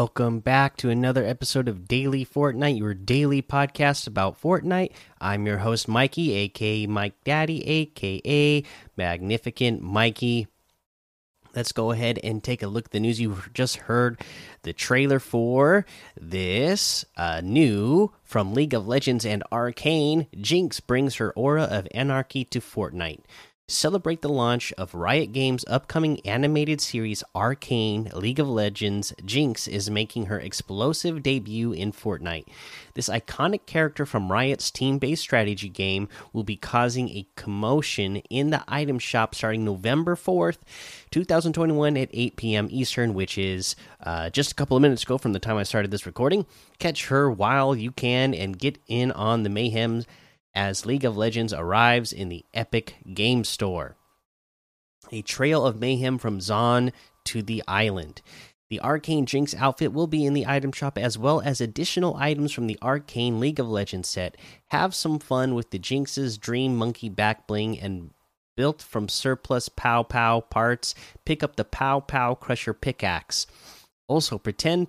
Welcome back to another episode of Daily Fortnite, your daily podcast about Fortnite. I'm your host, Mikey, aka Mike Daddy, aka Magnificent Mikey. Let's go ahead and take a look at the news. You just heard the trailer for this uh, new from League of Legends and Arcane. Jinx brings her aura of anarchy to Fortnite celebrate the launch of Riot Games' upcoming animated series Arcane League of Legends, Jinx is making her explosive debut in Fortnite. This iconic character from Riot's team based strategy game will be causing a commotion in the item shop starting November 4th, 2021 at 8 p.m. Eastern, which is uh, just a couple of minutes ago from the time I started this recording. Catch her while you can and get in on the mayhem as League of Legends arrives in the Epic Game Store. A trail of mayhem from Zaun to the island. The Arcane Jinx outfit will be in the item shop as well as additional items from the Arcane League of Legends set. Have some fun with the Jinx's Dream Monkey back bling and built from surplus Pow Pow parts. Pick up the Pow Pow Crusher pickaxe. Also, pretend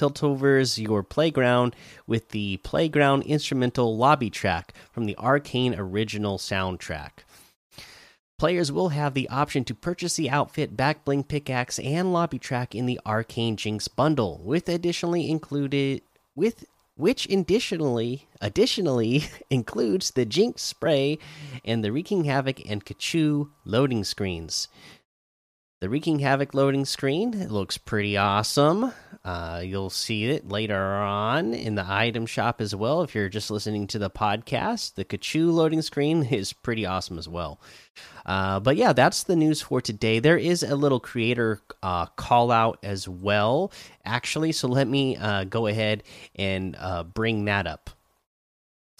Piltover's Your Playground with the Playground instrumental lobby track from the Arcane original soundtrack. Players will have the option to purchase the outfit, back bling pickaxe, and lobby track in the Arcane Jinx bundle, with additionally included with which additionally additionally includes the Jinx spray and the Wreaking Havoc and Kachu loading screens. The Wreaking Havoc loading screen looks pretty awesome. Uh, you'll see it later on in the item shop as well. If you're just listening to the podcast, the Kachu loading screen is pretty awesome as well. Uh, but yeah, that's the news for today. There is a little creator uh, call out as well, actually. So let me uh, go ahead and uh, bring that up.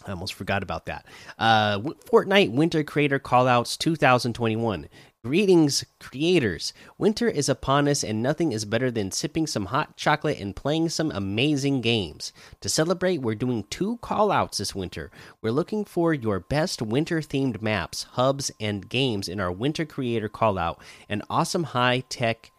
I almost forgot about that. Uh, Fortnite Winter Creator Callouts 2021. Greetings, creators! Winter is upon us, and nothing is better than sipping some hot chocolate and playing some amazing games. To celebrate, we're doing two callouts this winter. We're looking for your best winter themed maps, hubs, and games in our Winter Creator Callout, and awesome high tech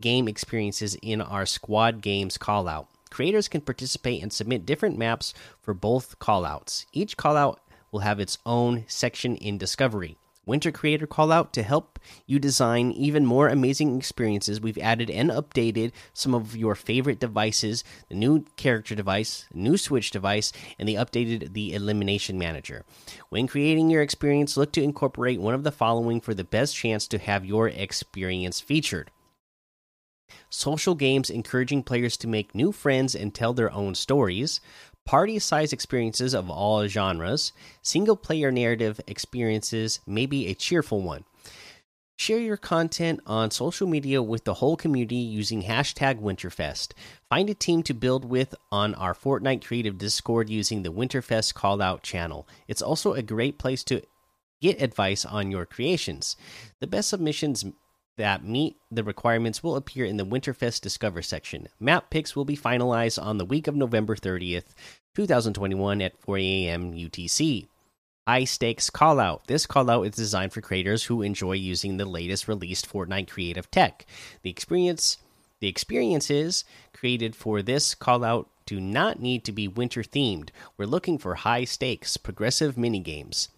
game experiences in our Squad Games Callout. Creators can participate and submit different maps for both callouts. Each callout will have its own section in Discovery. Winter Creator Callout to help you design even more amazing experiences. We've added and updated some of your favorite devices the new character device, new Switch device, and the updated the Elimination Manager. When creating your experience, look to incorporate one of the following for the best chance to have your experience featured. Social games encouraging players to make new friends and tell their own stories party size experiences of all genres, single player narrative experiences, maybe a cheerful one. Share your content on social media with the whole community using hashtag Winterfest. Find a team to build with on our Fortnite Creative Discord using the Winterfest callout channel. It's also a great place to get advice on your creations. The best submissions that meet the requirements will appear in the Winterfest Discover section. Map picks will be finalized on the week of November 30th, 2021 at 4 a.m. UTC. High stakes callout. This callout is designed for creators who enjoy using the latest released Fortnite creative tech. The experience the experiences created for this callout do not need to be winter themed. We're looking for high stakes, progressive mini games.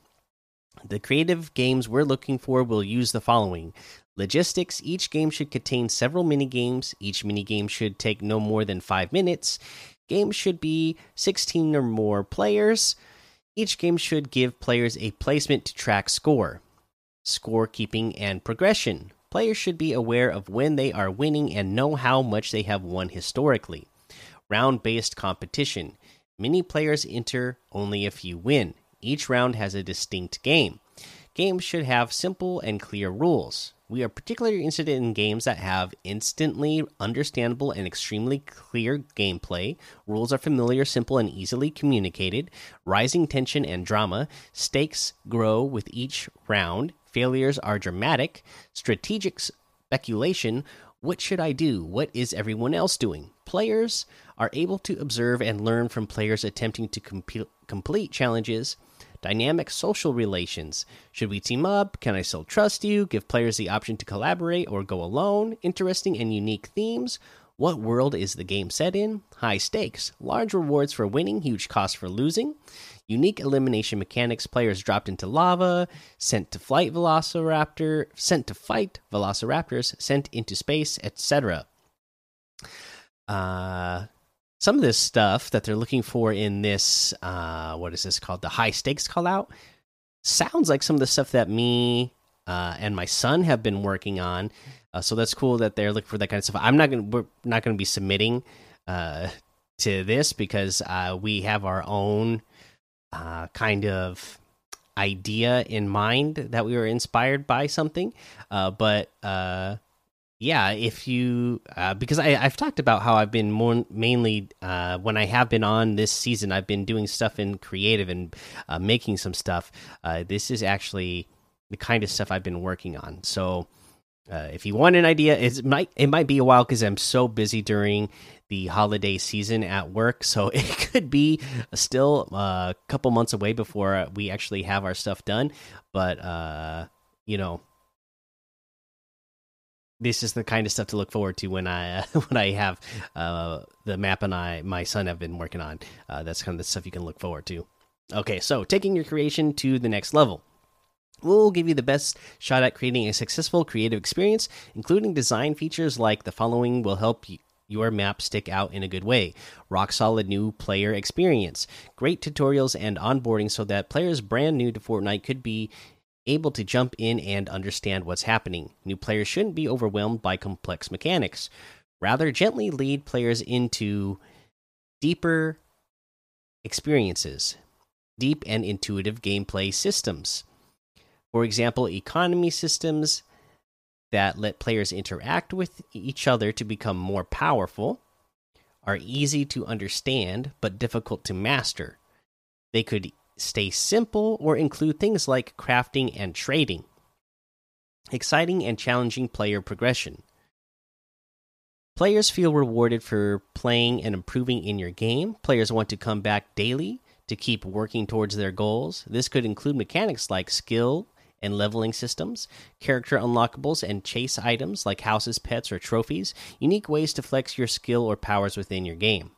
The creative games we're looking for will use the following Logistics each game should contain several mini games. Each mini game should take no more than five minutes. Games should be 16 or more players. Each game should give players a placement to track score, scorekeeping, and progression. Players should be aware of when they are winning and know how much they have won historically. Round based competition. Many players enter, only a few win. Each round has a distinct game. Games should have simple and clear rules. We are particularly interested in games that have instantly understandable and extremely clear gameplay. Rules are familiar, simple, and easily communicated. Rising tension and drama. Stakes grow with each round. Failures are dramatic. Strategic speculation. What should I do? What is everyone else doing? Players are able to observe and learn from players attempting to complete challenges Dynamic social relations. Should we team up? Can I still trust you? Give players the option to collaborate or go alone. Interesting and unique themes. What world is the game set in? High stakes, large rewards for winning, huge costs for losing. Unique elimination mechanics: players dropped into lava, sent to flight velociraptor, sent to fight velociraptors, sent into space, etc. Uh, some of this stuff that they're looking for in this, uh, what is this called? The high stakes call out sounds like some of the stuff that me uh, and my son have been working on. Uh, so that's cool that they're looking for that kind of stuff. I'm not gonna we're not gonna be submitting uh, to this because uh, we have our own uh, kind of idea in mind that we were inspired by something. But yeah, if you uh, because I, I've talked about how I've been more mainly uh, when I have been on this season, I've been doing stuff in creative and uh, making some stuff. Uh, this is actually the kind of stuff I've been working on. So uh, if you want an idea, it might it might be a while because I'm so busy during the holiday season at work. So it could be still a couple months away before we actually have our stuff done. But uh, you know this is the kind of stuff to look forward to when I uh, when I have uh, the map and I my son have been working on. Uh, that's kind of the stuff you can look forward to. Okay, so taking your creation to the next level. We'll give you the best shot at creating a successful creative experience, including design features like the following will help your map stick out in a good way. Rock solid new player experience. Great tutorials and onboarding so that players brand new to Fortnite could be able to jump in and understand what's happening. New players shouldn't be overwhelmed by complex mechanics. Rather, gently lead players into deeper experiences, deep and intuitive gameplay systems. For example, economy systems that let players interact with each other to become more powerful are easy to understand but difficult to master. They could stay simple or include things like crafting and trading. Exciting and challenging player progression. Players feel rewarded for playing and improving in your game. Players want to come back daily to keep working towards their goals. This could include mechanics like skill and leveling systems, character unlockables and chase items like houses, pets, or trophies, unique ways to flex your skill or powers within your game.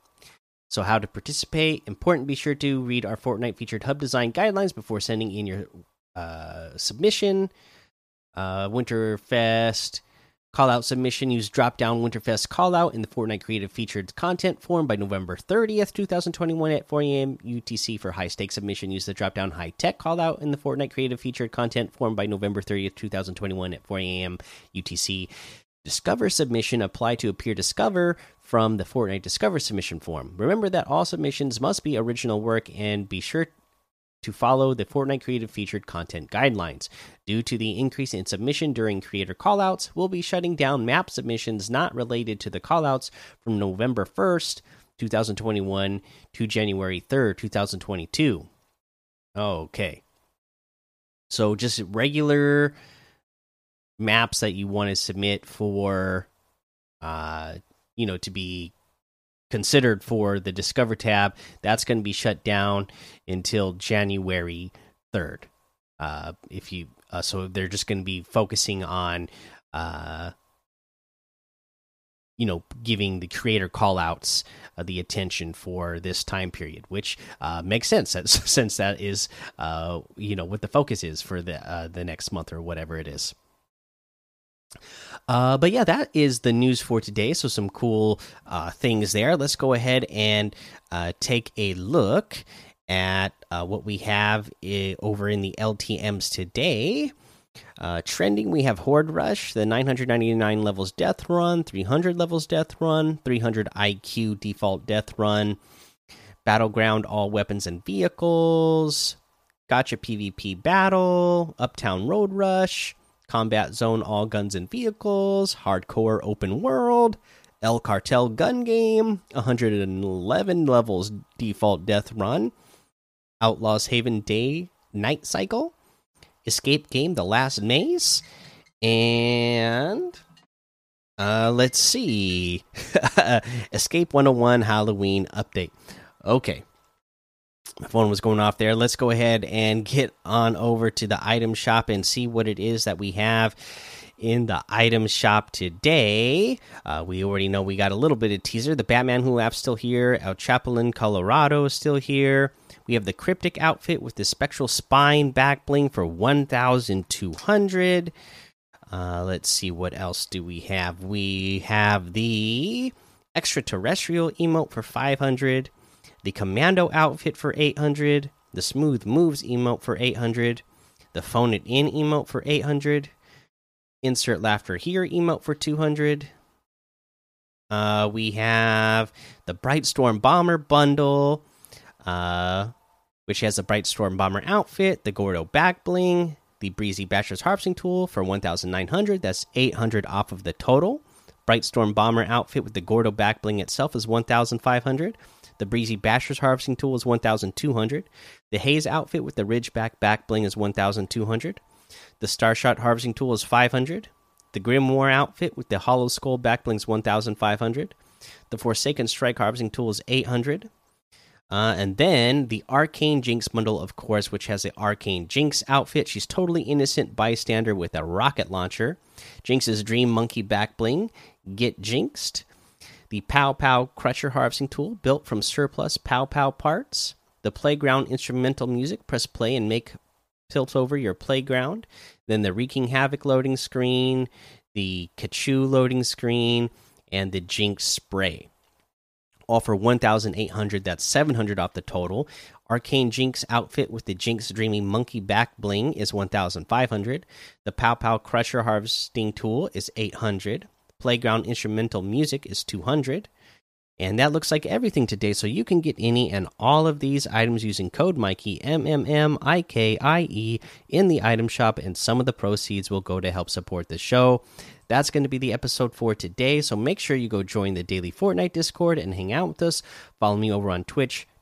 So, how to participate? Important. Be sure to read our Fortnite featured hub design guidelines before sending in your uh, submission. Uh, Winterfest call out submission. Use drop down Winterfest call out in the Fortnite creative featured content form by November 30th, 2021 at 4 a.m. UTC for high stakes submission. Use the drop down high tech call out in the Fortnite creative featured content form by November 30th, 2021 at 4 a.m. UTC. Discover submission apply to appear Discover from the Fortnite Discover submission form. Remember that all submissions must be original work and be sure to follow the Fortnite Creative Featured content guidelines. Due to the increase in submission during creator callouts, we'll be shutting down map submissions not related to the callouts from November 1st, 2021 to January 3rd, 2022. Okay. So just regular maps that you want to submit for uh you know to be considered for the discover tab that's going to be shut down until january 3rd uh if you uh, so they're just going to be focusing on uh you know giving the creator callouts uh, the attention for this time period which uh, makes sense. Since that is uh, you know what the focus is for the uh, the next month or whatever it is uh, but yeah, that is the news for today. So some cool uh, things there. Let's go ahead and uh, take a look at uh, what we have over in the LTM's today. Uh, trending, we have Horde Rush, the 999 levels death run, 300 levels death run, 300 IQ default death run, Battleground all weapons and vehicles, Gotcha PvP battle, Uptown Road Rush. Combat Zone All Guns and Vehicles, Hardcore Open World, El Cartel Gun Game, 111 levels default death run, Outlaws Haven Day Night Cycle, Escape Game The Last Maze, and uh, let's see, Escape 101 Halloween Update. Okay, phone was going off there. Let's go ahead and get on over to the item shop and see what it is that we have in the item shop today. Uh, we already know we got a little bit of teaser. The Batman Who Laughs still here. El Chapulin, Colorado is still here. We have the Cryptic outfit with the Spectral Spine back bling for 1,200. Uh, let's see, what else do we have? We have the Extraterrestrial emote for 500. The Commando outfit for 800. The Smooth Moves emote for 800. The Phone It In emote for 800 insert laughter here emote for 200 uh we have the bright storm bomber bundle uh which has a bright storm bomber outfit the gordo back bling the breezy Basher's harvesting tool for 1900 that's 800 off of the total bright storm bomber outfit with the gordo back bling itself is 1500 the breezy basher's harvesting tool is 1200 the haze outfit with the ridgeback back bling is 1200 the Starshot Harvesting Tool is 500. The Grimoire outfit with the Hollow Skull backbling is 1,500. The Forsaken Strike Harvesting Tool is 800. Uh, and then the Arcane Jinx bundle, of course, which has the Arcane Jinx outfit. She's totally innocent bystander with a rocket launcher. Jinx's Dream Monkey back bling. Get Jinxed. The Pow Pow Crusher Harvesting Tool, built from surplus Pow Pow parts. The Playground Instrumental Music. Press play and make Piltover your playground. Then the Wreaking Havoc loading screen, the Kachu loading screen, and the Jinx spray. All for 1,800. That's 700 off the total. Arcane Jinx outfit with the Jinx Dreamy Monkey back bling is 1,500. The Pow Pow Crusher harvesting tool is 800. Playground instrumental music is 200. And that looks like everything today. So you can get any and all of these items using code Mikey M M M I K I E in the item shop, and some of the proceeds will go to help support the show. That's going to be the episode for today. So make sure you go join the daily Fortnite Discord and hang out with us. Follow me over on Twitch,